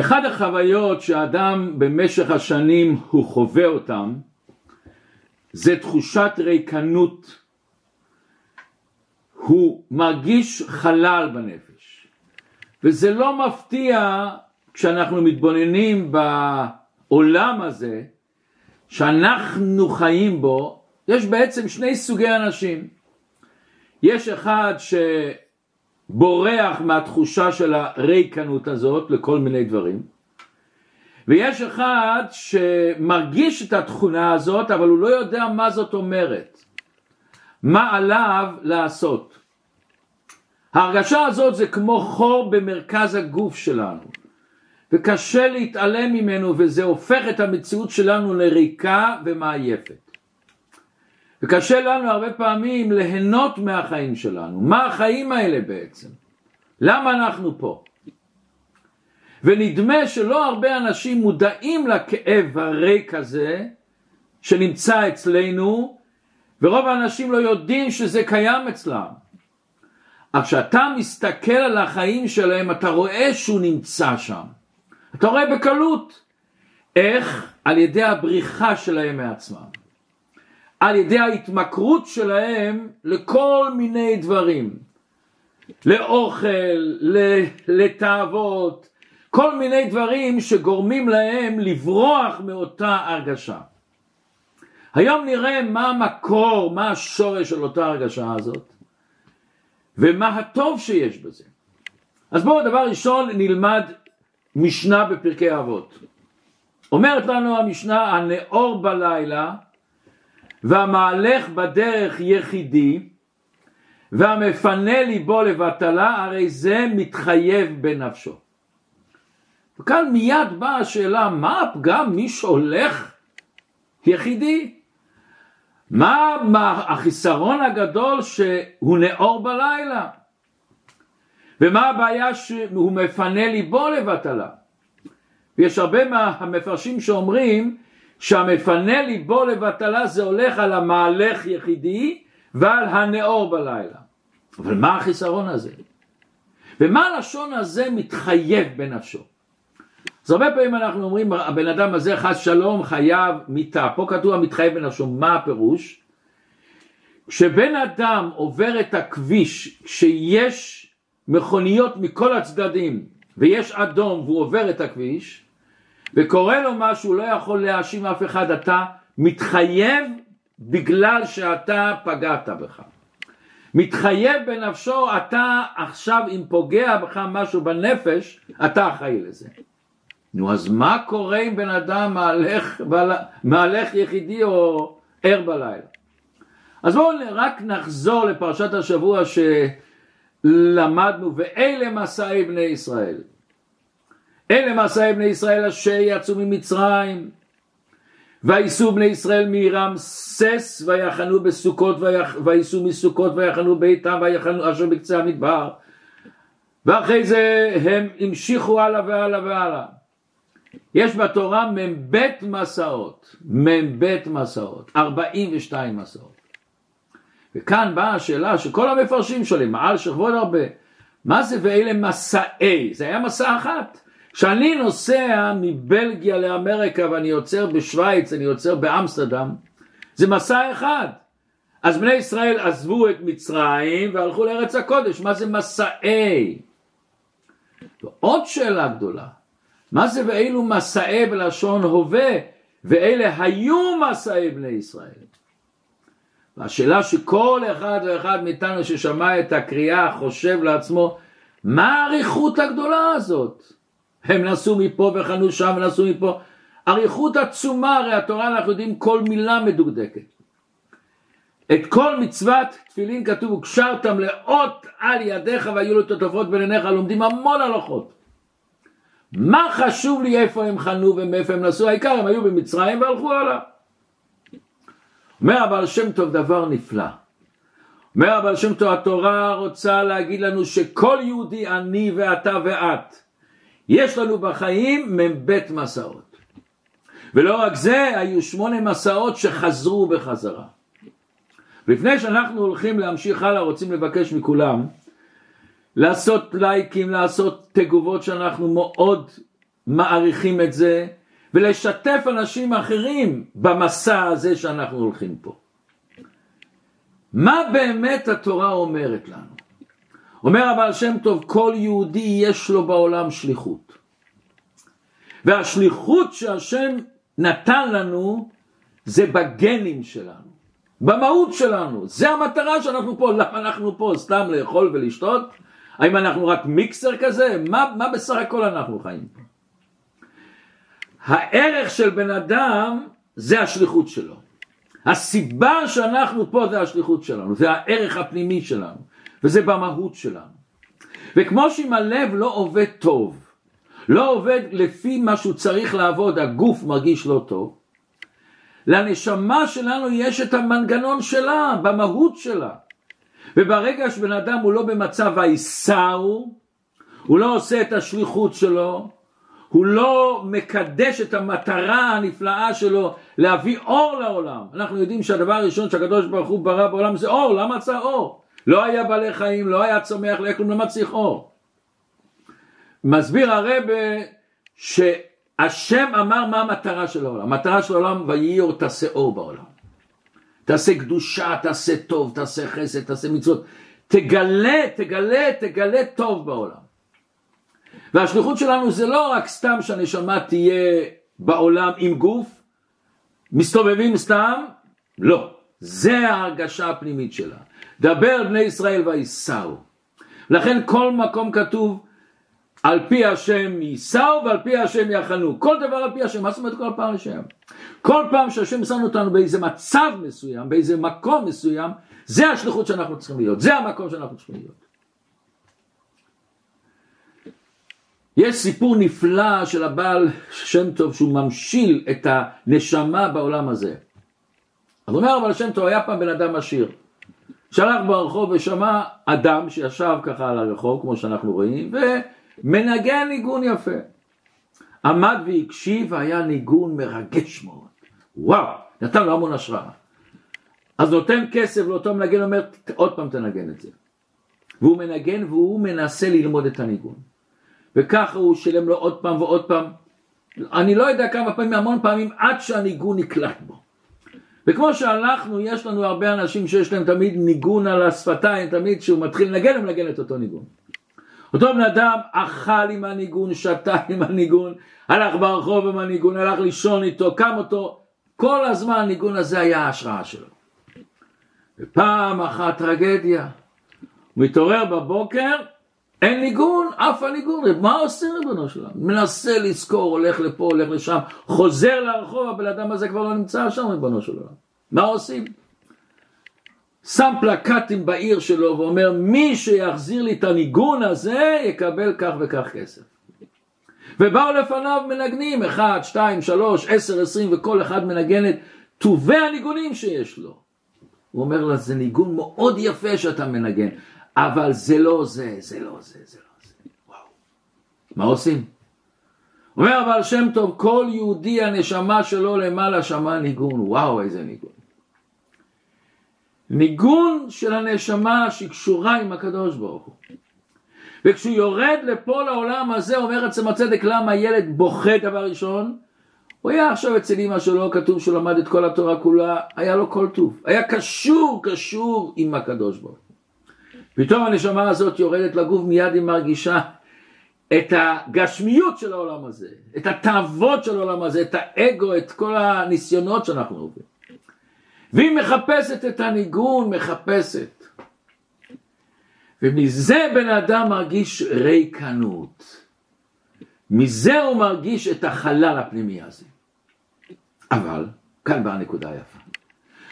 אחד החוויות שאדם במשך השנים הוא חווה אותם זה תחושת ריקנות. הוא מרגיש חלל בנפש. וזה לא מפתיע כשאנחנו מתבוננים בעולם הזה שאנחנו חיים בו יש בעצם שני סוגי אנשים. יש אחד שבורח מהתחושה של הריקנות הזאת לכל מיני דברים. ויש אחד שמרגיש את התכונה הזאת אבל הוא לא יודע מה זאת אומרת. מה עליו לעשות. ההרגשה הזאת זה כמו חור במרכז הגוף שלנו. וקשה להתעלם ממנו וזה הופך את המציאות שלנו לריקה ומעייפת וקשה לנו הרבה פעמים ליהנות מהחיים שלנו. מה החיים האלה בעצם? למה אנחנו פה? ונדמה שלא הרבה אנשים מודעים לכאב הריק הזה שנמצא אצלנו ורוב האנשים לא יודעים שזה קיים אצלם. אך כשאתה מסתכל על החיים שלהם אתה רואה שהוא נמצא שם. אתה רואה בקלות איך על ידי הבריחה שלהם מעצמם. על ידי ההתמכרות שלהם לכל מיני דברים, לאוכל, לתאוות, כל מיני דברים שגורמים להם לברוח מאותה הרגשה. היום נראה מה המקור, מה השורש של אותה הרגשה הזאת, ומה הטוב שיש בזה. אז בואו דבר ראשון נלמד משנה בפרקי אבות. אומרת לנו המשנה הנאור בלילה והמהלך בדרך יחידי והמפנה ליבו לבטלה הרי זה מתחייב בנפשו. וכאן מיד באה השאלה מה הפגם מי שהולך יחידי? מה, מה החסרון הגדול שהוא נאור בלילה? ומה הבעיה שהוא מפנה ליבו לבטלה? ויש הרבה מהמפרשים שאומרים שהמפנה ליבו לבטלה זה הולך על המהלך יחידי ועל הנאור בלילה. אבל מה החיסרון הזה? ומה הלשון הזה מתחייב בנפשו? אז הרבה פעמים אנחנו אומרים הבן אדם הזה חס שלום חייב מיתה, פה כתוב המתחייב בנפשו, מה הפירוש? כשבן אדם עובר את הכביש שיש מכוניות מכל הצדדים ויש אדום והוא עובר את הכביש וקורה לו משהו, לא יכול להאשים אף אחד, אתה מתחייב בגלל שאתה פגעת בך. מתחייב בנפשו, אתה עכשיו אם פוגע בך משהו בנפש, אתה אחראי לזה. נו אז מה קורה אם בן אדם מהלך, מהלך יחידי או ער בלילה? אז בואו רק נחזור לפרשת השבוע שלמדנו, ואלה מסעי בני ישראל. אלה מסעי בני ישראל אשר יצאו ממצרים וייסעו בני ישראל מרמסס ויחנו בסוכות וייסעו מסוכות ויחנו ביתם ויחנו אשר בקצה המדבר ואחרי זה הם המשיכו הלאה והלאה והלאה יש בתורה מ"ב מסעות, מ"ב מסעות, 42 מסעות. וכאן באה השאלה שכל המפרשים שואלים, מעל שכבוד הרבה, מה זה ואלה מסעי? זה היה מסע אחת. כשאני נוסע מבלגיה לאמריקה ואני עוצר בשוויץ, אני עוצר באמסטרדם, זה מסע אחד. אז בני ישראל עזבו את מצרים והלכו לארץ הקודש, מה זה מסעי? ועוד שאלה גדולה, מה זה ואילו מסעי בלשון הווה, ואלה היו מסעי בני ישראל? והשאלה שכל אחד ואחד מאיתנו ששמע את הקריאה חושב לעצמו, מה האריכות הגדולה הזאת? הם נסעו מפה וחנו שם ונסעו מפה. אריכות עצומה, הרי התורה אנחנו יודעים כל מילה מדוקדקת. את כל מצוות תפילין כתוב וקשרתם לאות על ידיך והיו לו הטובות בין עיניך לומדים המון הלכות. מה חשוב לי איפה הם חנו ומאיפה הם נסעו העיקר הם היו במצרים והלכו הלאה. אומר הבעל שם טוב דבר נפלא. אומר הבעל שם טוב התורה רוצה להגיד לנו שכל יהודי אני ואתה ואת יש לנו בחיים מ"ב מסעות. ולא רק זה, היו שמונה מסעות שחזרו בחזרה. לפני שאנחנו הולכים להמשיך הלאה, רוצים לבקש מכולם לעשות לייקים, לעשות תגובות שאנחנו מאוד מעריכים את זה, ולשתף אנשים אחרים במסע הזה שאנחנו הולכים פה. מה באמת התורה אומרת לנו? אומר הבעל שם טוב, כל יהודי יש לו בעולם שליחות. והשליחות שהשם נתן לנו זה בגנים שלנו, במהות שלנו, זה המטרה שאנחנו פה, למה אנחנו פה? סתם לאכול ולשתות? האם אנחנו רק מיקסר כזה? מה, מה בסך הכל אנחנו חיים? הערך של בן אדם זה השליחות שלו. הסיבה שאנחנו פה זה השליחות שלנו, זה הערך הפנימי שלנו, וזה במהות שלנו. וכמו שאם הלב לא עובד טוב, לא עובד לפי מה שהוא צריך לעבוד, הגוף מרגיש לא טוב, לנשמה שלנו יש את המנגנון שלה, במהות שלה. וברגע שבן אדם הוא לא במצב האיסאו, הוא לא עושה את השליחות שלו, הוא לא מקדש את המטרה הנפלאה שלו להביא אור לעולם. אנחנו יודעים שהדבר הראשון שהקדוש ברוך הוא ברא בעולם זה אור, למה צריך אור? לא היה בעלי חיים, לא היה צומח, לא היה כלום, למה צריך אור? מסביר הרב שהשם אמר מה המטרה של העולם. המטרה של העולם ויהי אור תעשה אור בעולם. תעשה קדושה, תעשה טוב, תעשה חסד, תעשה מצוות. תגלה, תגלה, תגלה טוב בעולם. והשליחות שלנו זה לא רק סתם שהנשמה תהיה בעולם עם גוף, מסתובבים סתם, לא. זה ההרגשה הפנימית שלה. דבר בני ישראל וייסעו. לכן כל מקום כתוב על פי השם ייסעו ועל פי השם יחנו. כל דבר על פי השם, מה זאת אומרת כל פעם השם? כל פעם שהשם שם אותנו באיזה מצב מסוים, באיזה מקום מסוים, זה השליחות שאנחנו צריכים להיות, זה המקום שאנחנו צריכים להיות. יש סיפור נפלא של הבעל שם טוב שהוא ממשיל את הנשמה בעולם הזה. אז אומר הבעל שם טוב היה פעם בן אדם עשיר. שלח ברחוב ושמע אדם שישב ככה על הרחוב כמו שאנחנו רואים ומנגן ניגון יפה. עמד והקשיב והיה ניגון מרגש מאוד. וואו, נתן לו המון השראה. אז נותן כסף לאותו מנגן, אומר עוד פעם תנגן את זה. והוא מנגן והוא מנסה ללמוד את הניגון. וככה הוא שילם לו עוד פעם ועוד פעם. אני לא יודע כמה פעמים, המון פעמים, עד שהניגון נקלט בו. וכמו שאנחנו, יש לנו הרבה אנשים שיש להם תמיד ניגון על השפתיים, תמיד כשהוא מתחיל לנגן, הוא מנגן את אותו ניגון. אותו בן אדם אכל עם הניגון, שתה עם הניגון, הלך ברחוב עם הניגון, הלך לישון איתו, קם אותו, כל הזמן הניגון הזה היה ההשראה שלו. ופעם אחת טרגדיה, הוא מתעורר בבוקר, אין ניגון, אף הניגון, מה עושה ריבונו שלנו? מנסה לזכור, הולך לפה, הולך לשם, חוזר לרחוב, הבן אדם הזה כבר לא נמצא שם, ריבונו שלנו. מה עושים? שם פלקטים בעיר שלו ואומר, מי שיחזיר לי את הניגון הזה, יקבל כך וכך כסף. ובאו לפניו מנגנים, אחד, שתיים, שלוש, עשר, עשרים, וכל אחד מנגן את טובי הניגונים שיש לו. הוא אומר לה, זה ניגון מאוד יפה שאתה מנגן, אבל זה לא זה, זה לא זה, זה לא זה. וואו. מה עושים? אומר אבל שם טוב, כל יהודי הנשמה שלו למעלה שמע ניגון, וואו איזה ניגון. ניגון של הנשמה שקשורה עם הקדוש ברוך הוא. וכשהוא יורד לפה לעולם הזה, אומר עצם הצדק למה ילד בוכה דבר ראשון, הוא היה עכשיו אצל אמא שלו, כתוב שהוא למד את כל התורה כולה, היה לו כל טוב, היה קשור, קשור עם הקדוש ברוך. פתאום הנשמה הזאת יורדת לגוף, מיד היא מרגישה את הגשמיות של העולם הזה, את התאוות של העולם הזה, את האגו, את כל הניסיונות שאנחנו עוברים. והיא מחפשת את הניגון, מחפשת. ומזה בן אדם מרגיש ריקנות. מזה הוא מרגיש את החלל הפנימי הזה. אבל, כאן באה הנקודה היפה.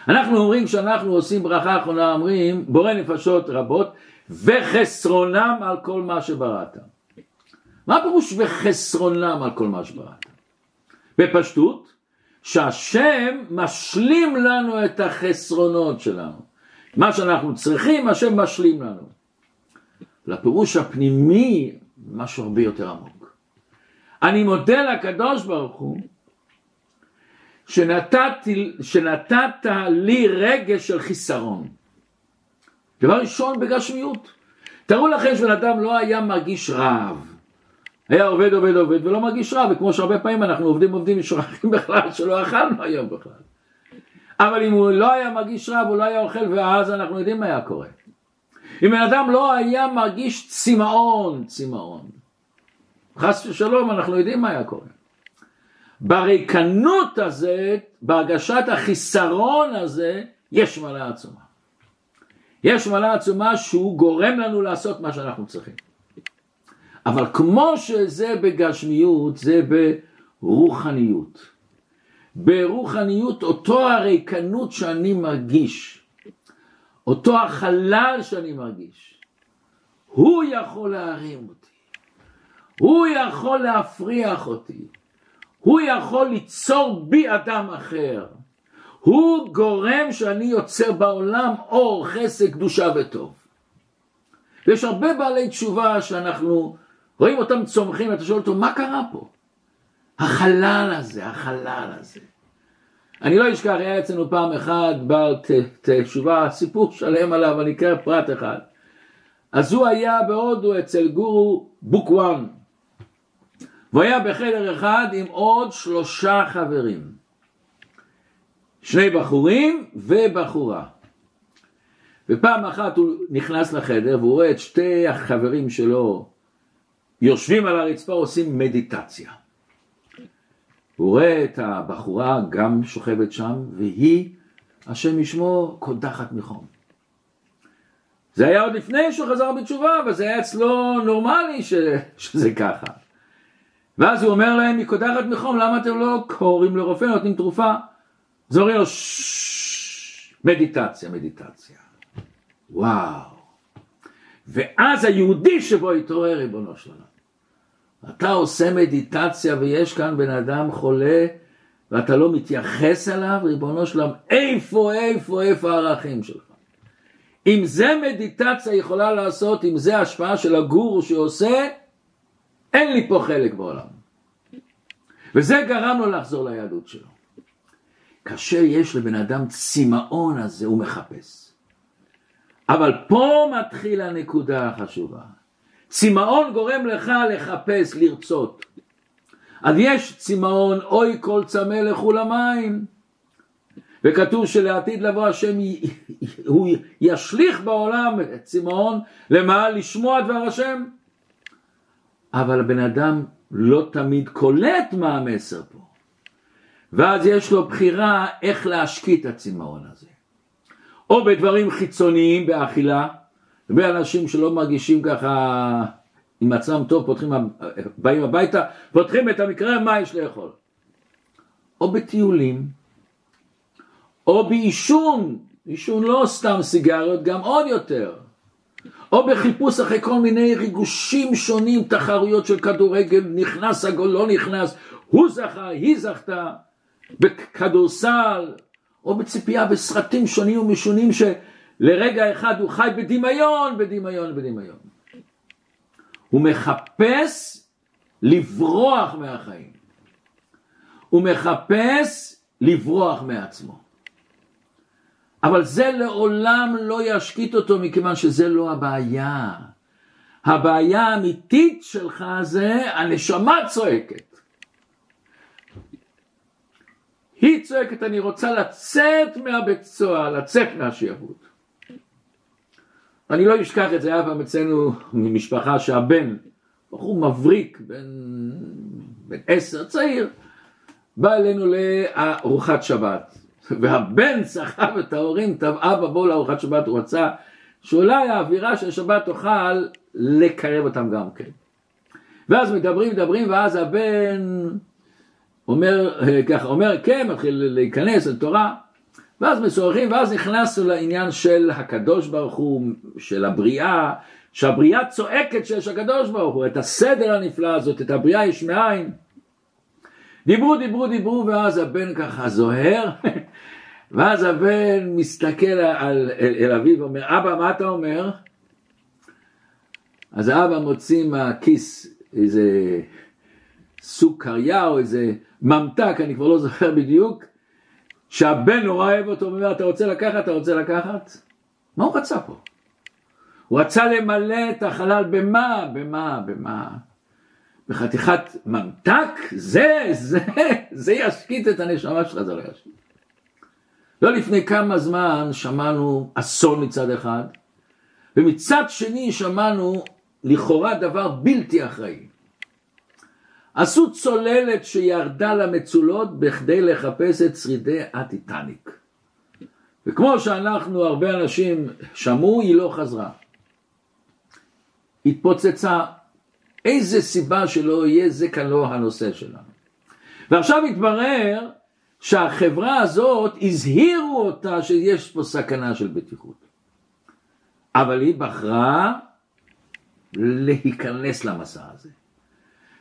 אנחנו אומרים כשאנחנו עושים ברכה אחרונה אומרים בורא נפשות רבות וחסרונם על כל מה שבראת. מה הפירוש וחסרונם על כל מה שבראת? בפשטות שהשם משלים לנו את החסרונות שלנו. מה שאנחנו צריכים השם משלים לנו. לפירוש הפנימי משהו הרבה יותר עמוק. אני מודה לקדוש ברוך הוא שנתתי, שנתת לי רגש של חיסרון. דבר ראשון בגשמיות. תארו לכם שבן אדם לא היה מרגיש רעב, היה עובד עובד עובד ולא מרגיש רע, וכמו שהרבה פעמים אנחנו עובדים עובדים ושוכחים בכלל שלא אכלנו היום בכלל. אבל אם הוא לא היה מרגיש רע והוא לא היה אוכל ואז אנחנו יודעים מה היה קורה. אם בן אדם לא היה מרגיש צמאון, צמאון, חס ושלום אנחנו יודעים מה היה קורה. בריקנות הזה, בהרגשת החיסרון הזה, יש מעלה עצומה. יש מעלה עצומה שהוא גורם לנו לעשות מה שאנחנו צריכים. אבל כמו שזה בגשמיות, זה ברוחניות. ברוחניות אותו הריקנות שאני מרגיש, אותו החלל שאני מרגיש, הוא יכול להרים אותי, הוא יכול להפריח אותי, הוא יכול ליצור בי אדם אחר, הוא גורם שאני יוצר בעולם אור, חסד, קדושה וטוב. ויש הרבה בעלי תשובה שאנחנו רואים אותם צומחים, ואתה שואל אותו, מה קרה פה? החלל הזה, החלל הזה. אני לא אשכח, היה אצלנו פעם אחד בעל תשובה, סיפור שלם עליו, אני אקרא פרט אחד. אז הוא היה בהודו אצל גורו בוקוואן, והוא היה בחדר אחד עם עוד שלושה חברים. שני בחורים ובחורה. ופעם אחת הוא נכנס לחדר והוא רואה את שתי החברים שלו יושבים על הרצפה עושים מדיטציה. הוא רואה את הבחורה גם שוכבת שם והיא, השם ישמו, קודחת מחום. זה היה עוד לפני שהוא חזר בתשובה, אבל זה היה אצלו נורמלי ש... שזה ככה. ואז הוא אומר להם, היא קודחת מחום, למה אתם לא קוראים לרופא, נותנים תרופה? זה אומר מדיטציה, מדיטציה. וואו. ואז היהודי שבו התעורר ריבונו של עולם. אתה עושה מדיטציה ויש כאן בן אדם חולה ואתה לא מתייחס אליו, ריבונו של עולם, איפה, איפה, איפה הערכים שלך? אם זה מדיטציה יכולה לעשות, אם זה השפעה של הגורו שעושה, אין לי פה חלק בעולם. וזה גרם לו לחזור ליהדות שלו. כאשר יש לבן אדם צמאון הזה, הוא מחפש. אבל פה מתחיל הנקודה החשובה. צמאון גורם לך לחפש, לרצות. אז יש צמאון, אוי כל צמא לכו למים. וכתוב שלעתיד לבוא השם הוא ישליך בעולם צמאון, למה? לשמוע דבר השם. אבל הבן אדם לא תמיד קולט מה המסר פה. ואז יש לו בחירה איך להשקיט את הצמאון הזה. או בדברים חיצוניים באכילה, הרבה אנשים שלא מרגישים ככה עם עצמם טוב, פותחים, באים הביתה, פותחים את המקרר, מה יש לאכול? או בטיולים, או בעישון, עישון לא סתם סיגריות, גם עוד יותר. או בחיפוש אחרי כל מיני ריגושים שונים, תחרויות של כדורגל, נכנס הגול, לא נכנס, הוא זכה, היא זכתה, בכדורסל, או בציפייה בסרטים שונים ומשונים שלרגע אחד הוא חי בדמיון, בדמיון, בדמיון. הוא מחפש לברוח מהחיים. הוא מחפש לברוח מעצמו. אבל זה לעולם לא ישקיט אותו מכיוון שזה לא הבעיה. הבעיה האמיתית שלך זה הנשמה צועקת. היא צועקת אני רוצה לצאת מהבית סוהר, לצאת מהשיעבוד. אני לא אשכח את זה, היה פעם אצלנו ממשפחה שהבן, בחור מבריק, בן, בן עשר, צעיר, בא אלינו לארוחת שבת. והבן סחב את ההורים, תבעה בבוא לארוחת שבת, הוא רצה שאולי האווירה של שבת תוכל לקרב אותם גם כן. ואז מדברים, מדברים, ואז הבן אומר ככה, אומר כן, מתחיל להיכנס לתורה, ואז משוחחים, ואז נכנסנו לעניין של הקדוש ברוך הוא, של הבריאה, שהבריאה צועקת שיש הקדוש ברוך הוא, את הסדר הנפלא הזאת, את הבריאה יש מאין. דיברו, דיברו, דיברו, ואז הבן ככה זוהר, ואז הבן מסתכל על, אל, אל אביו ואומר, אבא, מה אתה אומר? אז האבא מוציא מהכיס איזה סוכריה או איזה ממתק, אני כבר לא זוכר בדיוק, שהבן נורא אוהב אותו, אומר, אתה רוצה לקחת, אתה רוצה לקחת? מה הוא רצה פה? הוא רצה למלא את החלל במה? במה? במה? וחתיכת ממתק, זה, זה, זה ישקיט את הנשמה שלך, זה לא ישקיט. לא לפני כמה זמן שמענו אסון מצד אחד, ומצד שני שמענו לכאורה דבר בלתי אחראי. עשו צוללת שירדה למצולות בכדי לחפש את שרידי הטיטניק. וכמו שאנחנו, הרבה אנשים שמעו, היא לא חזרה. התפוצצה. איזה סיבה שלא יהיה, זה כאן לא הנושא שלנו. ועכשיו התברר שהחברה הזאת, הזהירו אותה שיש פה סכנה של בטיחות. אבל היא בחרה להיכנס למסע הזה.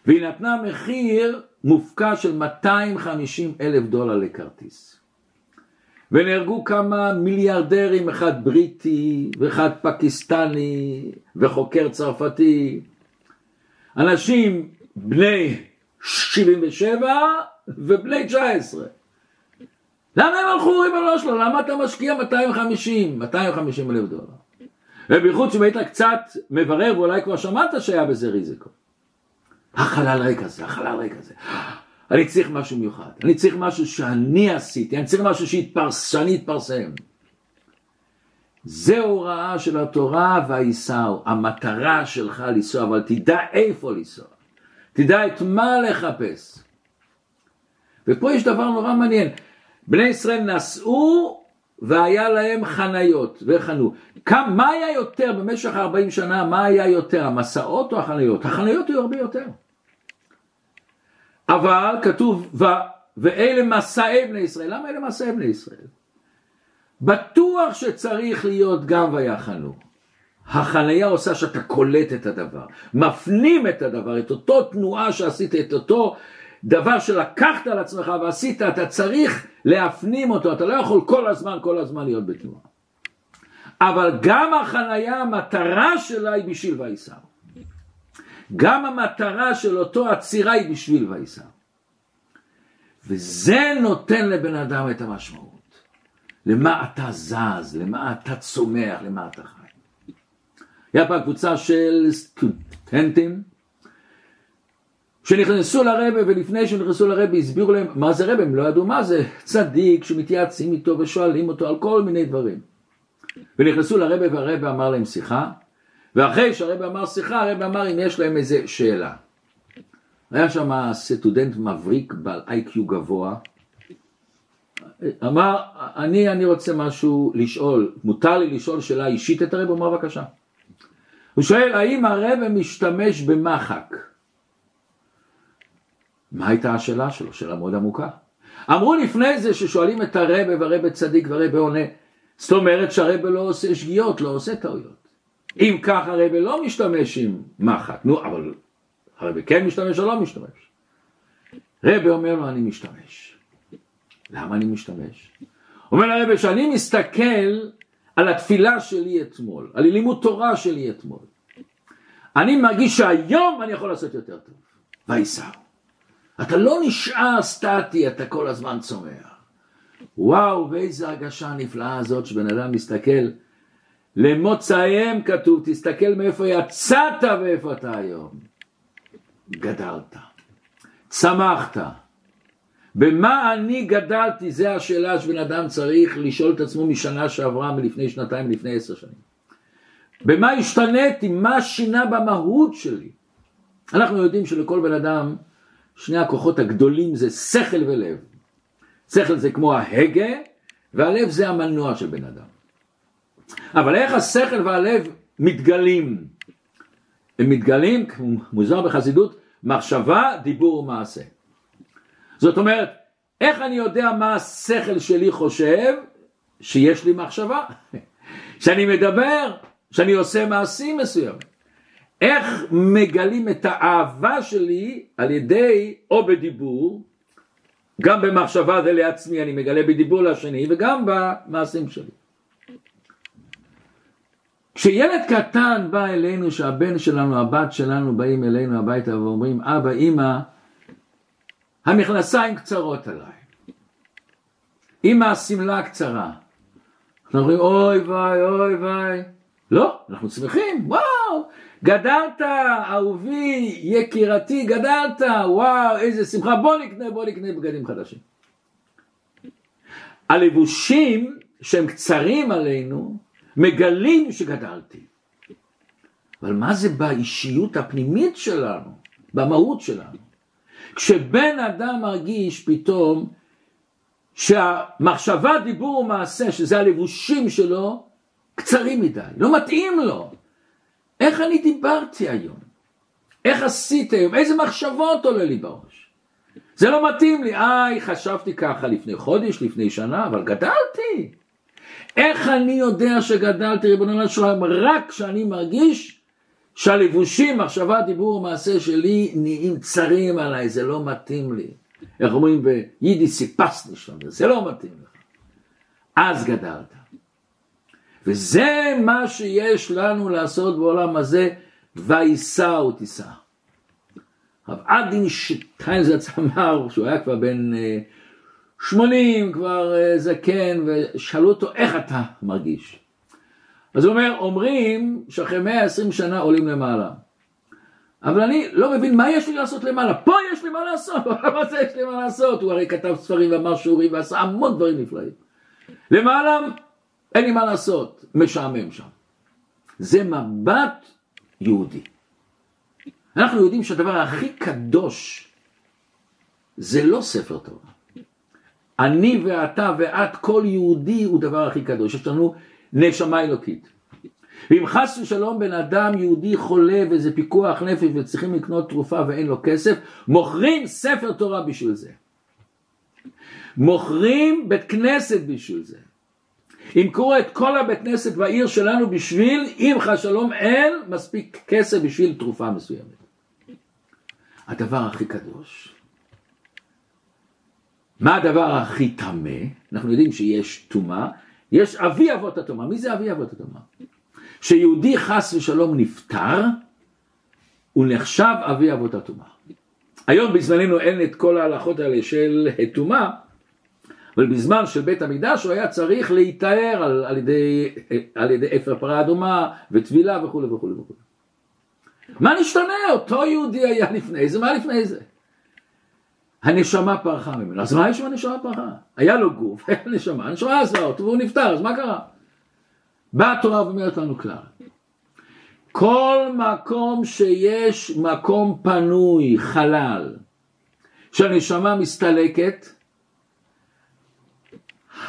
והיא נתנה מחיר מופקע של 250 אלף דולר לכרטיס. ונהרגו כמה מיליארדרים, אחד בריטי ואחד פקיסטני וחוקר צרפתי. אנשים בני 77 ובני 19. למה הם הלכו ריבונו שלו? למה אתה משקיע 250, 250 אלף דולר? ובייחוד אם היית קצת מברר ואולי כבר שמעת שהיה בזה ריזיקו. החלל ריק הזה, החלל ריק הזה. אני צריך משהו מיוחד, אני צריך משהו שאני עשיתי, אני צריך משהו שהתפרס, שאני אתפרסם. זה הוראה של התורה והייסעו, המטרה שלך לנסוע, אבל תדע איפה לנסוע, תדע את מה לחפש. ופה יש דבר נורא מעניין, בני ישראל נסעו והיה להם חניות וחנו. כמה, מה היה יותר במשך 40 שנה, מה היה יותר, המסעות או החניות? החניות היו הרבה יותר. אבל כתוב, ו, ואלה מסעי בני ישראל. למה אלה מסעי בני ישראל? בטוח שצריך להיות גם ויחנו. החניה עושה שאתה קולט את הדבר, מפנים את הדבר, את אותו תנועה שעשית, את אותו דבר שלקחת על עצמך ועשית, אתה צריך להפנים אותו, אתה לא יכול כל הזמן, כל הזמן להיות בתנועה. אבל גם החניה, המטרה שלה היא בשביל וייסר. גם המטרה של אותו עצירה היא בשביל וייסר. וזה נותן לבן אדם את המשמעות. למה אתה זז, למה אתה צומח, למה אתה חי. היה פעם קבוצה של סטודנטים שנכנסו לרבה ולפני שנכנסו לרבה הסבירו להם מה זה רבה, הם לא ידעו מה זה, צדיק שמתייעצים איתו ושואלים אותו על כל מיני דברים. ונכנסו לרבה והרבה אמר להם שיחה, ואחרי שהרבה אמר שיחה, הרבה אמר אם יש להם איזה שאלה. היה שם סטודנט מבריק בעל איי-קיו גבוה, אמר, אני, אני רוצה משהו לשאול, מותר לי לשאול שאלה אישית את הרב? הוא אמר בבקשה. הוא שואל, האם הרב משתמש במחק? מה הייתה השאלה שלו? שאלה מאוד עמוקה. אמרו לפני זה ששואלים את הרבה והרבה צדיק והרבה עונה. זאת אומרת שהרבה לא עושה שגיאות, לא עושה טעויות. אם כך הרבה לא משתמש עם מחק, נו אבל הרבה כן משתמש או לא משתמש. רבה אומר לו אני משתמש. למה אני משתמש? אומר הרבה שאני מסתכל על התפילה שלי אתמול, על לימוד תורה שלי אתמול. אני מרגיש שהיום אני יכול לעשות יותר טוב. וייסר. אתה לא נשאר סטטי, אתה כל הזמן צומח. וואו, ואיזה הרגשה נפלאה הזאת שבן אדם מסתכל, למוצאיהם כתוב, תסתכל מאיפה יצאת ואיפה אתה היום. גדלת, צמחת. במה אני גדלתי, זה השאלה שבן אדם צריך לשאול את עצמו משנה שעברה, מלפני שנתיים, מלפני עשר שנים. במה השתניתי, מה שינה במהות שלי. אנחנו יודעים שלכל בן אדם שני הכוחות הגדולים זה שכל ולב. שכל זה כמו ההגה, והלב זה המנוע של בן אדם. אבל איך השכל והלב מתגלים? הם מתגלים, מוזר בחסידות, מחשבה, דיבור ומעשה. זאת אומרת, איך אני יודע מה השכל שלי חושב? שיש לי מחשבה, שאני מדבר, שאני עושה מעשים מסוימים. איך מגלים את האהבה שלי על ידי או בדיבור, גם במחשבה זה לעצמי אני מגלה בדיבור לשני וגם במעשים שלי. כשילד קטן בא אלינו, שהבן שלנו, הבת שלנו באים אלינו הביתה ואומרים, אבא, אמא, המכנסיים קצרות עליי. אמא, השמלה קצרה. אנחנו אומרים, אוי ויי, אוי ויי. לא, אנחנו שמחים, וואו, גדלת, אהובי, יקירתי, גדלת, וואו, איזה שמחה, בוא נקנה, בוא נקנה בגדים חדשים. הלבושים שהם קצרים עלינו, מגלים שגדלתי. אבל מה זה באישיות הפנימית שלנו, במהות שלנו? כשבן אדם מרגיש פתאום שהמחשבה, דיבור ומעשה, שזה הלבושים שלו, קצרים מדי, לא מתאים לו. איך אני דיברתי היום? איך עשית היום? איזה מחשבות עולה לי בראש? זה לא מתאים לי. איי, חשבתי ככה לפני חודש, לפני שנה, אבל גדלתי. איך אני יודע שגדלתי, ריבונו של עולם, רק כשאני מרגיש שהלבושים, מחשבה, דיבור ומעשה שלי נהיים צרים עליי, זה לא מתאים לי. איך אומרים ביידיש סיפסני שם, זה לא מתאים לך. אז גדלת. וזה מה שיש לנו לעשות בעולם הזה, ויישא ותישא. רב עדין שטיינזרץ אמר, שהוא היה כבר בן אה, שמונים, כבר אה, זקן, ושאלו אותו, איך אתה מרגיש? אז הוא אומר, אומרים שאחרי 120 שנה עולים למעלה. אבל אני לא מבין מה יש לי לעשות למעלה, פה יש לי מה לעשות, מה זה יש לי מה לעשות? הוא הרי כתב ספרים ואמר שיעורים ועשה המון דברים נפלאים. למעלה אין לי מה לעשות, משעמם שם. זה מבט יהודי. אנחנו יודעים שהדבר הכי קדוש זה לא ספר תורה. אני ואתה ואת, כל יהודי הוא דבר הכי קדוש. יש לנו נשמה אלוקית. ואם חס ושלום בן אדם יהודי חולה וזה פיקוח נפש וצריכים לקנות תרופה ואין לו כסף, מוכרים ספר תורה בשביל זה. מוכרים בית כנסת בשביל זה. ימכרו את כל הבית כנסת בעיר שלנו בשביל, אם חס שלום אין מספיק כסף בשביל תרופה מסוימת. הדבר הכי קדוש. מה הדבר הכי טמא? אנחנו יודעים שיש טומאה, יש אבי אבות הטומאה. מי זה אבי אבות הטומאה? כשיהודי חס ושלום נפטר, הוא נחשב אבי אבות הטומאה. היום בזמננו אין את כל ההלכות האלה של טומאה, אבל בזמן של בית המקדש הוא היה צריך להיטהר על, על, ידי, על ידי אפר פרה אדומה וטבילה וכולי וכולי וכולי. מה נשתנה? אותו יהודי היה לפני זה, מה לפני זה? הנשמה פרחה ממנו. אז מה יש עם הנשמה פרחה? היה לו גוף, היה נשמה, הנשמה עזבה אותו והוא נפטר, אז מה קרה? באה התורה ואומרת לנו כלל. כל מקום שיש מקום פנוי, חלל, שהנשמה מסתלקת,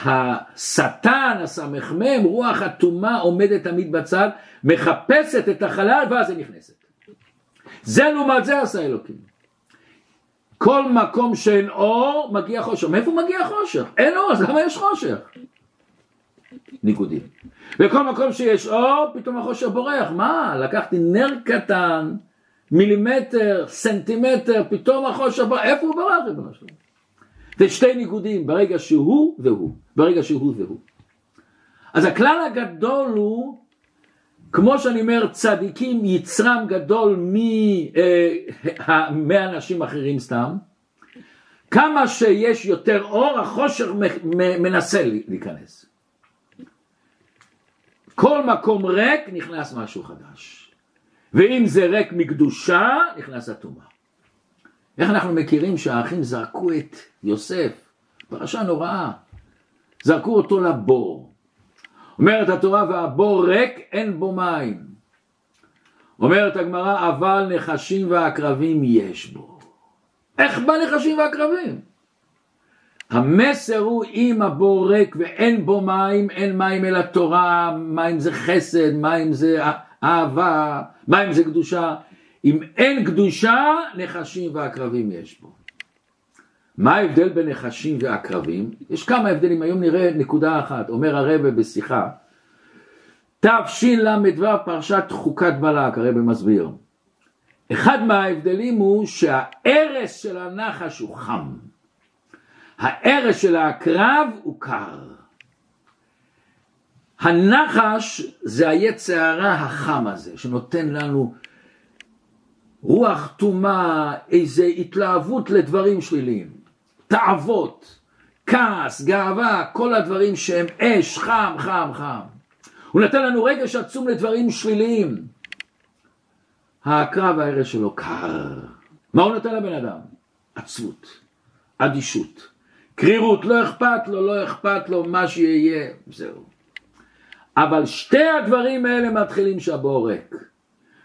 השטן, הסמ"ם, רוח הטומאה עומדת תמיד בצד, מחפשת את החלל ואז היא נכנסת. זה לעומת זה עשה אלוקים. כל מקום שאין אור, מגיע חושך. מאיפה מגיע חושך? אין אור, אז למה יש חושך? ניגודים. בכל מקום שיש אור, פתאום החושך בורח. מה? לקחתי נר קטן, מילימטר, סנטימטר, פתאום החושך בורח. איפה הוא ברח, ריבונו שלום? זה שתי ניגודים, ברגע שהוא והוא. ברגע שהוא והוא. אז הכלל הגדול הוא, כמו שאני אומר, צדיקים יצרם גדול מאנשים אחרים סתם, כמה שיש יותר אור, החושך מנסה להיכנס. כל מקום ריק נכנס משהו חדש. ואם זה ריק מקדושה, נכנס הטומאה. איך אנחנו מכירים שהאחים זרקו את יוסף, פרשה נוראה, זרקו אותו לבור. אומרת התורה והבור ריק אין בו מים. אומרת הגמרא אבל נחשים ועקרבים יש בו. איך בנחשים ועקרבים? המסר הוא אם הבור ריק ואין בו מים, אין מים אלא תורה, מים זה חסד, מים זה אהבה, מים זה קדושה. אם אין קדושה, נחשים ועקרבים יש בו. מה ההבדל בין נחשים ועקרבים? יש כמה הבדלים, היום נראה נקודה אחת, אומר הרבה בשיחה, תשל"ו פרשת חוקת בלק, הרבה מסביר. אחד מההבדלים הוא שהארס של הנחש הוא חם. הארץ של העקרב הוא קר. הנחש זה היצע הרע החם הזה, שנותן לנו רוח טומאה, איזה התלהבות לדברים שליליים, תאוות, כעס, גאווה, כל הדברים שהם אש, חם, חם, חם. הוא נתן לנו רגש עצום לדברים שליליים. הקרב וההרס שלו קר. מה הוא נותן לבן אדם? עצבות, אדישות, קרירות, לא אכפת לו, לא אכפת לו, מה שיהיה, זהו. אבל שתי הדברים האלה מתחילים שהבור ריק.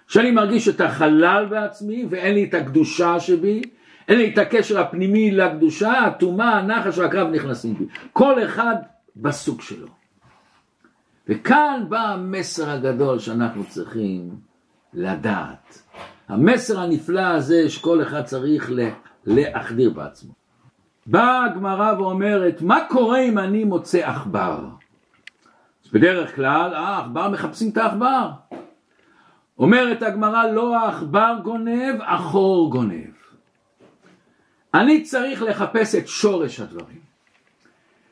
שאני מרגיש את החלל בעצמי ואין לי את הקדושה שבי, אין לי את הקשר הפנימי לקדושה, הטומאה, הנחש והקרב נכנסים בי. כל אחד בסוג שלו. וכאן בא המסר הגדול שאנחנו צריכים לדעת. המסר הנפלא הזה שכל אחד צריך להחדיר בעצמו. באה הגמרא ואומרת, מה קורה אם אני מוצא עכבר? בדרך כלל, אה, עכבר מחפשים את העכבר. אומרת הגמרא, לא העכבר גונב, החור גונב. אני צריך לחפש את שורש הדברים.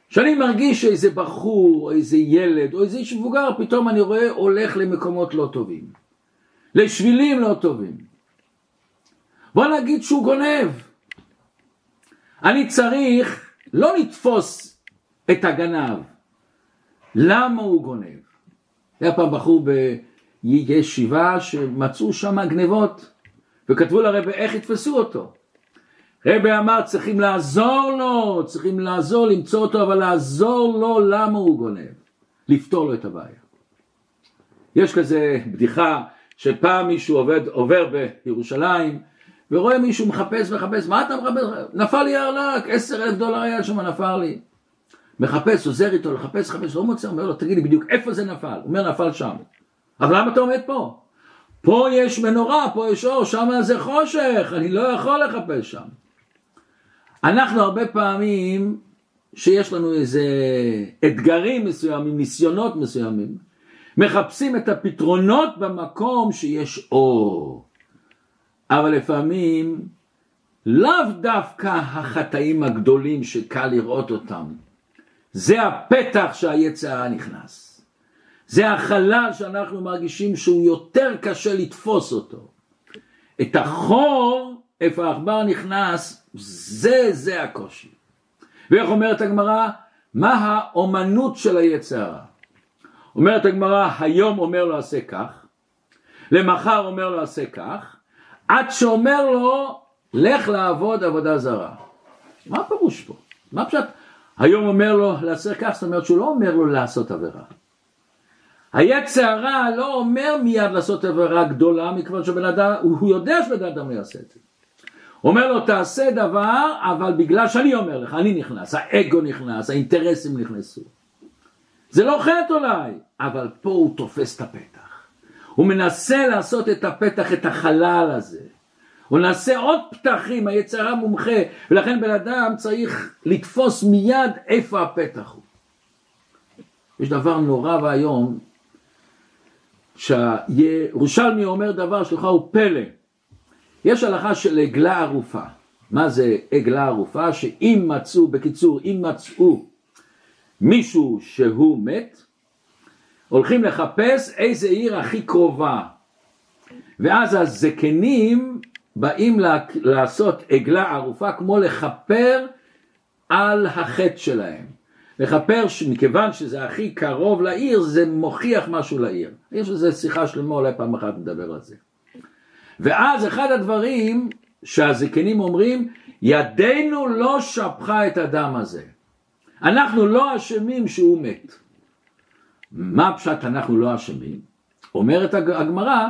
כשאני מרגיש שאיזה בחור, או איזה ילד, או איזה איש מבוגר, פתאום אני רואה הולך למקומות לא טובים. לשבילים לא טובים. בוא נגיד שהוא גונב. אני צריך לא לתפוס את הגנב. למה הוא גונב? היה פעם בחור בישיבה שמצאו שם גנבות וכתבו לרבי איך יתפסו אותו. רבי אמר צריכים לעזור לו, צריכים לעזור למצוא אותו אבל לעזור לו למה הוא גונב, לפתור לו את הבעיה. יש כזה בדיחה שפעם מישהו עובד, עובר בירושלים ורואה מישהו מחפש מחפש, מה אתה מחפש? נפל לי ארנק, עשר אלף דולר היה שם נפל לי. מחפש, עוזר איתו לחפש, חפש, לא מוצא, אומר לו תגיד לי בדיוק איפה זה נפל, הוא אומר נפל שם. אבל למה אתה עומד פה? פה יש מנורה, פה יש אור, שם זה חושך, אני לא יכול לחפש שם. אנחנו הרבה פעמים שיש לנו איזה אתגרים מסוימים, ניסיונות מסוימים, מחפשים את הפתרונות במקום שיש אור. אבל לפעמים לאו דווקא החטאים הגדולים שקל לראות אותם. זה הפתח שהיצר נכנס. זה החלל שאנחנו מרגישים שהוא יותר קשה לתפוס אותו. את החור, איפה העכבר נכנס, זה, זה הקושי. ואיך אומרת הגמרא? מה האומנות של היצר אומרת הגמרא, היום אומר לו עשה כך, למחר אומר לו עשה כך, עד שאומר לו לך לעבוד עבודה זרה. מה הפירוש פה? מה פשוט? היום אומר לו לעשה כך, זאת אומרת שהוא לא אומר לו לעשות עבירה. היצר הרע לא אומר מיד לעשות עבירה גדולה מכיוון שבן אדם, הוא יודע שבן אדם לא יעשה את זה. אומר לו תעשה דבר אבל בגלל שאני אומר לך, אני נכנס, האגו נכנס, האינטרסים נכנסו. זה לא חטא אולי, אבל פה הוא תופס את הפתח. הוא מנסה לעשות את הפתח, את החלל הזה. הוא נעשה עוד פתחים, היצרה מומחה, ולכן בן אדם צריך לתפוס מיד איפה הפתח הוא. יש דבר נורא ואיום, שהירושלמי אומר דבר שלך הוא פלא. יש הלכה של עגלה ערופה. מה זה עגלה ערופה? שאם מצאו, בקיצור, אם מצאו מישהו שהוא מת, הולכים לחפש איזה עיר הכי קרובה. ואז הזקנים באים לעשות עגלה ערופה כמו לכפר על החטא שלהם. לכפר מכיוון שזה הכי קרוב לעיר זה מוכיח משהו לעיר. יש איזה שיחה שלמה אולי פעם אחת נדבר על זה. ואז אחד הדברים שהזקנים אומרים ידינו לא שפכה את הדם הזה. אנחנו לא אשמים שהוא מת. מה פשט אנחנו לא אשמים? אומרת הגמרא,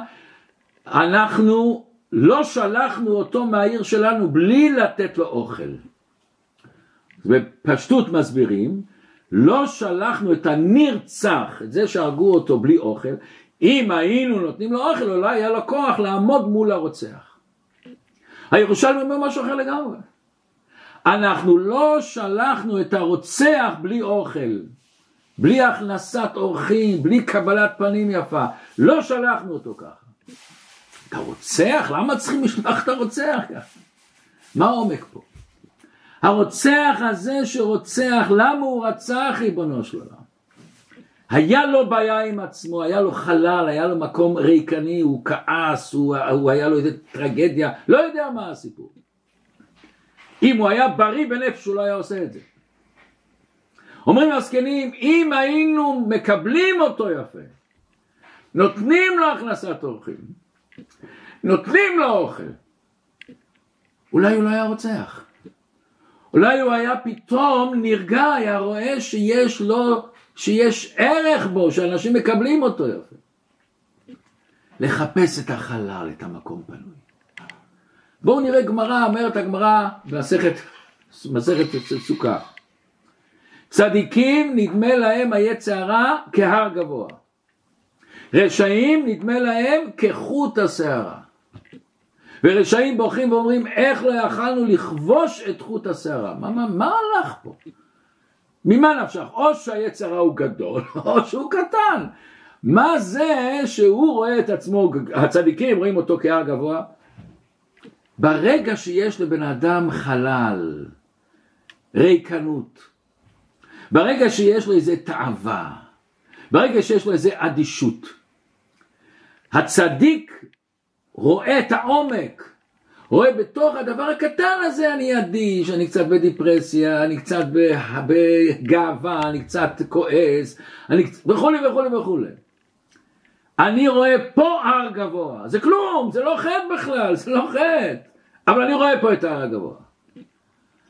אנחנו לא שלחנו אותו מהעיר שלנו בלי לתת לו אוכל. בפשטות מסבירים, לא שלחנו את הנרצח, את זה שהרגו אותו בלי אוכל, אם היינו נותנים לו אוכל אולי היה לו כוח לעמוד מול הרוצח. הירושלמי אומר משהו אחר לגמרי. אנחנו לא שלחנו את הרוצח בלי אוכל, בלי הכנסת אורחים, בלי קבלת פנים יפה, לא שלחנו אותו ככה. אתה רוצח? למה צריכים לשלוח את הרוצח ככה? מה העומק פה? הרוצח הזה שרוצח, למה הוא רצח ריבונו של עולם? היה לו בעיה עם עצמו, היה לו חלל, היה לו מקום ריקני, הוא כעס, הוא, הוא היה לו איזה טרגדיה, לא יודע מה הסיפור. אם הוא היה בריא בנפש הוא לא היה עושה את זה. אומרים הזקנים, אם היינו מקבלים אותו יפה, נותנים לו הכנסת אורחים, נותנים לו אוכל. אולי הוא לא היה רוצח. אולי הוא היה פתאום נרגע, היה רואה שיש לו, שיש ערך בו, שאנשים מקבלים אותו יפה. לחפש את החלל, את המקום פנוי. בואו נראה גמרא, אומרת הגמרא במסכת מסכת סוכה. צדיקים נדמה להם היצע הרע כהר גבוה. רשעים נדמה להם כחוט השערה. ורשעים בוכים ואומרים איך לא יכלנו לכבוש את חוט השערה. מה, מה, מה הלך פה? ממה נפשך? או שהיצר הוא גדול או שהוא קטן. מה זה שהוא רואה את עצמו, הצדיקים רואים אותו כהר גבוה? ברגע שיש לבן אדם חלל, ריקנות, ברגע שיש לו איזה תאווה, ברגע שיש לו איזה אדישות, הצדיק רואה את העומק, רואה בתוך הדבר הקטן הזה אני אדיש, אני קצת בדיפרסיה, אני קצת בגאווה, אני קצת כועס, אני וכולי וכולי וכולי. אני רואה פה הר גבוה, זה כלום, זה לא חטא בכלל, זה לא חטא, אבל אני רואה פה את ההר הגבוה.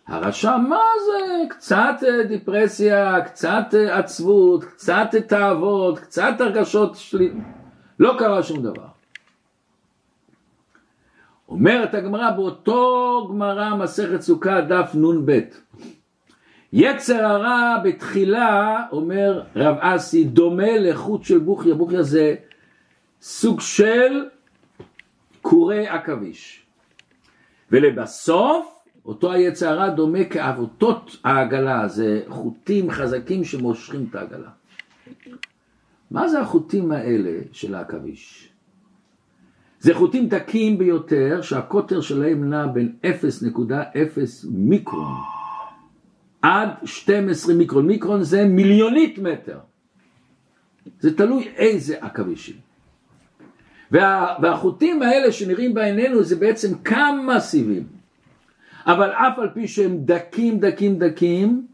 הרשע מה זה? קצת אה, דיפרסיה, קצת אה, עצבות, קצת תאוות, קצת הרגשות שלי, לא קרה שום דבר. אומרת הגמרא באותו גמרא מסכת סוכה דף נ"ב. יצר הרע בתחילה אומר רב אסי דומה לחוט של בוכיה, בוכיה זה סוג של קורי עכביש. ולבסוף אותו היצר הרע דומה כאבותות העגלה. זה חוטים חזקים שמושכים את העגלה. מה זה החוטים האלה של העכביש? זה חוטים דקים ביותר שהקוטר שלהם נע בין 0.0 מיקרון עד 12 מיקרון, מיקרון זה מיליונית מטר, זה תלוי איזה עכבישים. וה, והחוטים האלה שנראים בעינינו זה בעצם כמה סיבים, אבל אף על פי שהם דקים דקים דקים,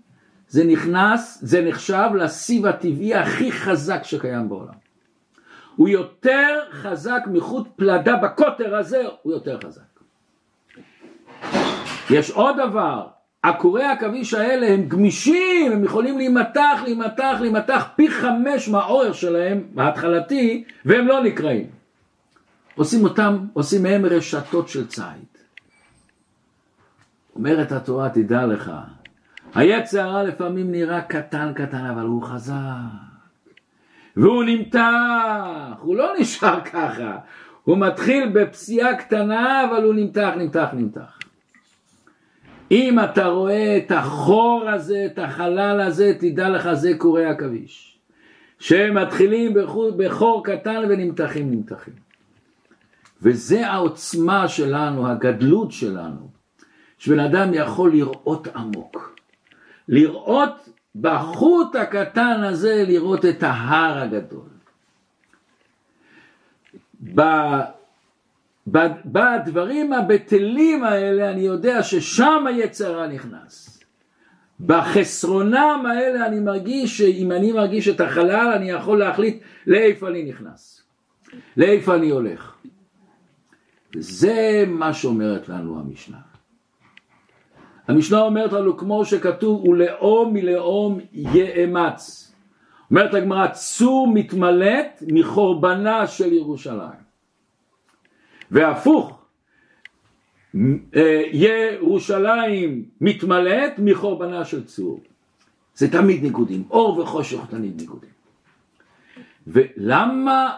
זה נכנס, זה נחשב לסיב הטבעי הכי חזק שקיים בעולם. הוא יותר חזק מחוט פלדה בקוטר הזה, הוא יותר חזק. יש עוד דבר, עקורי עכביש האלה הם גמישים, הם יכולים להימתח, להימתח, להימתח פי חמש מהאורך שלהם, ההתחלתי, והם לא נקראים. עושים אותם, עושים מהם רשתות של ציד. אומרת התורה, תדע לך, היצר לפעמים נראה קטן קטן, אבל הוא חזק. והוא נמתח, הוא לא נשאר ככה, הוא מתחיל בפסיעה קטנה אבל הוא נמתח, נמתח, נמתח. אם אתה רואה את החור הזה, את החלל הזה, תדע לך זה קורי עכביש. שהם מתחילים בחור, קטן ונמתחים, נמתחים. וזה העוצמה שלנו, הגדלות שלנו, שבן אדם יכול לראות עמוק. לראות בחוט הקטן הזה לראות את ההר הגדול. בדברים הבטלים האלה אני יודע ששם היצרה נכנס. בחסרונם האלה אני מרגיש שאם אני מרגיש את החלל אני יכול להחליט לאיפה אני נכנס, לאיפה אני הולך. זה מה שאומרת לנו המשנה. המשנה אומרת לנו כמו שכתוב ולאום מלאום יאמץ. אומרת הגמרא צור מתמלט מחורבנה של ירושלים. והפוך אה, ירושלים מתמלט מחורבנה של צור. זה תמיד ניגודים, אור וחושך תמיד ניגודים. ולמה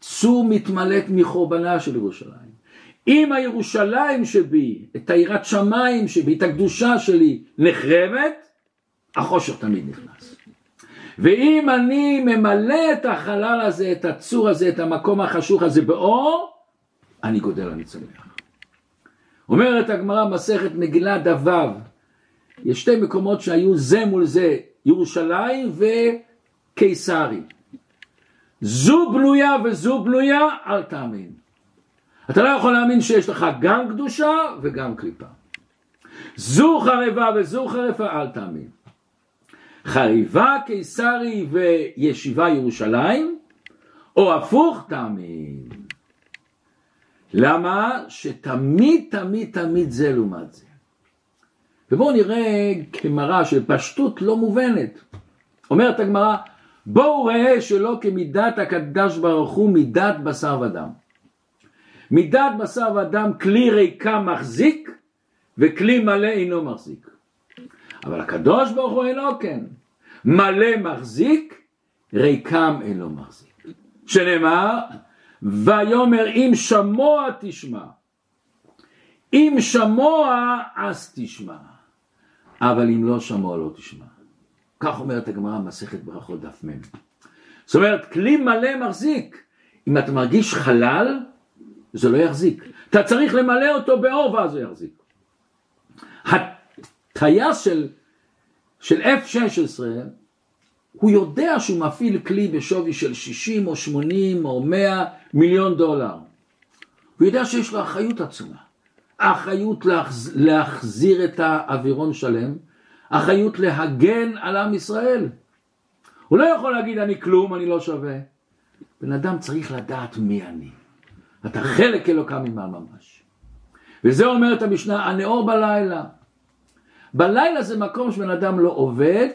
צור מתמלט מחורבנה של ירושלים? אם הירושלים שבי, את היראת שמיים שבי, את הקדושה שלי נחרבת, החושך תמיד נכנס. ואם אני ממלא את החלל הזה, את הצור הזה, את המקום החשוך הזה באור, אני גודל, אני צומח. אומרת הגמרא מסכת מגילה דו, יש שתי מקומות שהיו זה מול זה, ירושלים וקיסרי. זו בנויה וזו בנויה, אל תאמין. אתה לא יכול להאמין שיש לך גם קדושה וגם קליפה. זו חרבה וזו חרפה, אל תאמין. חריבה קיסרי וישיבה ירושלים, או הפוך תאמין. למה? שתמיד תמיד תמיד זה לעומת זה. ובואו נראה גמרא של פשטות לא מובנת. אומרת הגמרא, בואו ראה שלא כמידת הקדש ברוך הוא מידת בשר ודם. מידת בשר ודם כלי ריקה מחזיק וכלי מלא אינו מחזיק. אבל הקדוש ברוך הוא אינו כן. מלא מחזיק, ריקם אינו מחזיק. שנאמר, ויאמר אם שמוע תשמע. אם שמוע אז תשמע. אבל אם לא שמוע לא תשמע. כך אומרת הגמרא מסכת ברכות דף מ'. זאת אומרת, כלי מלא מחזיק. אם אתה מרגיש חלל, זה לא יחזיק. אתה צריך למלא אותו באור ואז הוא יחזיק. הטייס של, של F-16, הוא יודע שהוא מפעיל כלי בשווי של 60 או 80 או 100 מיליון דולר. הוא יודע שיש לו אחריות עצומה. אחריות להחז... להחזיר את האווירון שלם, אחריות להגן על עם ישראל. הוא לא יכול להגיד אני כלום, אני לא שווה. בן אדם צריך לדעת מי אני. אתה חלק אלוקה ממעל ממש. וזה אומרת המשנה, הנאור בלילה. בלילה זה מקום שבן אדם לא עובד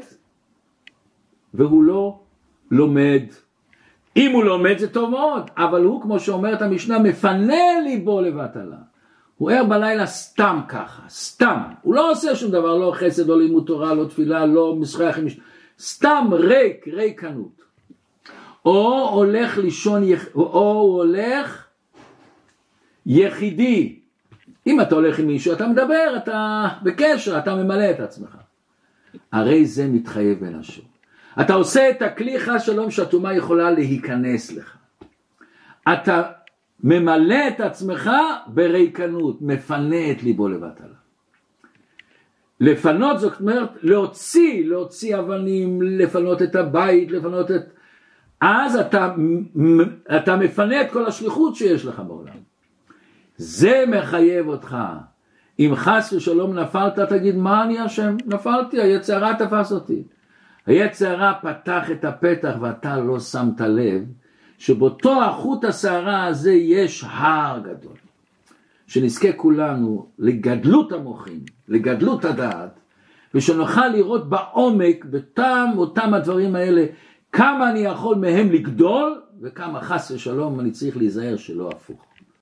והוא לא לומד. אם הוא לומד זה טוב מאוד, אבל הוא כמו שאומרת המשנה מפנה ליבו לבטלה. הוא ער בלילה סתם ככה, סתם. הוא לא עושה שום דבר, לא חסד, לא לימוד תורה, לא תפילה, לא משחק עם סתם ריק, ריקנות. או הולך לישון, או הוא הולך יחידי. אם אתה הולך עם מישהו, אתה מדבר, אתה בקשר, אתה ממלא את עצמך. הרי זה מתחייב בין השור. אתה עושה את הכלי חס שלום שהטומאה יכולה להיכנס לך. אתה ממלא את עצמך בריקנות, מפנה את ליבו לבטלה. לפנות זאת אומרת להוציא, להוציא אבנים, לפנות את הבית, לפנות את... אז אתה, אתה מפנה את כל השליחות שיש לך בעולם. זה מחייב אותך. אם חס ושלום נפלת, תגיד מה אני אשם? נפלתי, היצרה תפס אותי. היצרה פתח את הפתח ואתה לא שמת לב שבאותו החוט השערה הזה יש הר גדול. שנזכה כולנו לגדלות המוחים, לגדלות הדעת, ושנוכל לראות בעומק, בתם אותם הדברים האלה, כמה אני יכול מהם לגדול, וכמה חס ושלום אני צריך להיזהר שלא הפוך.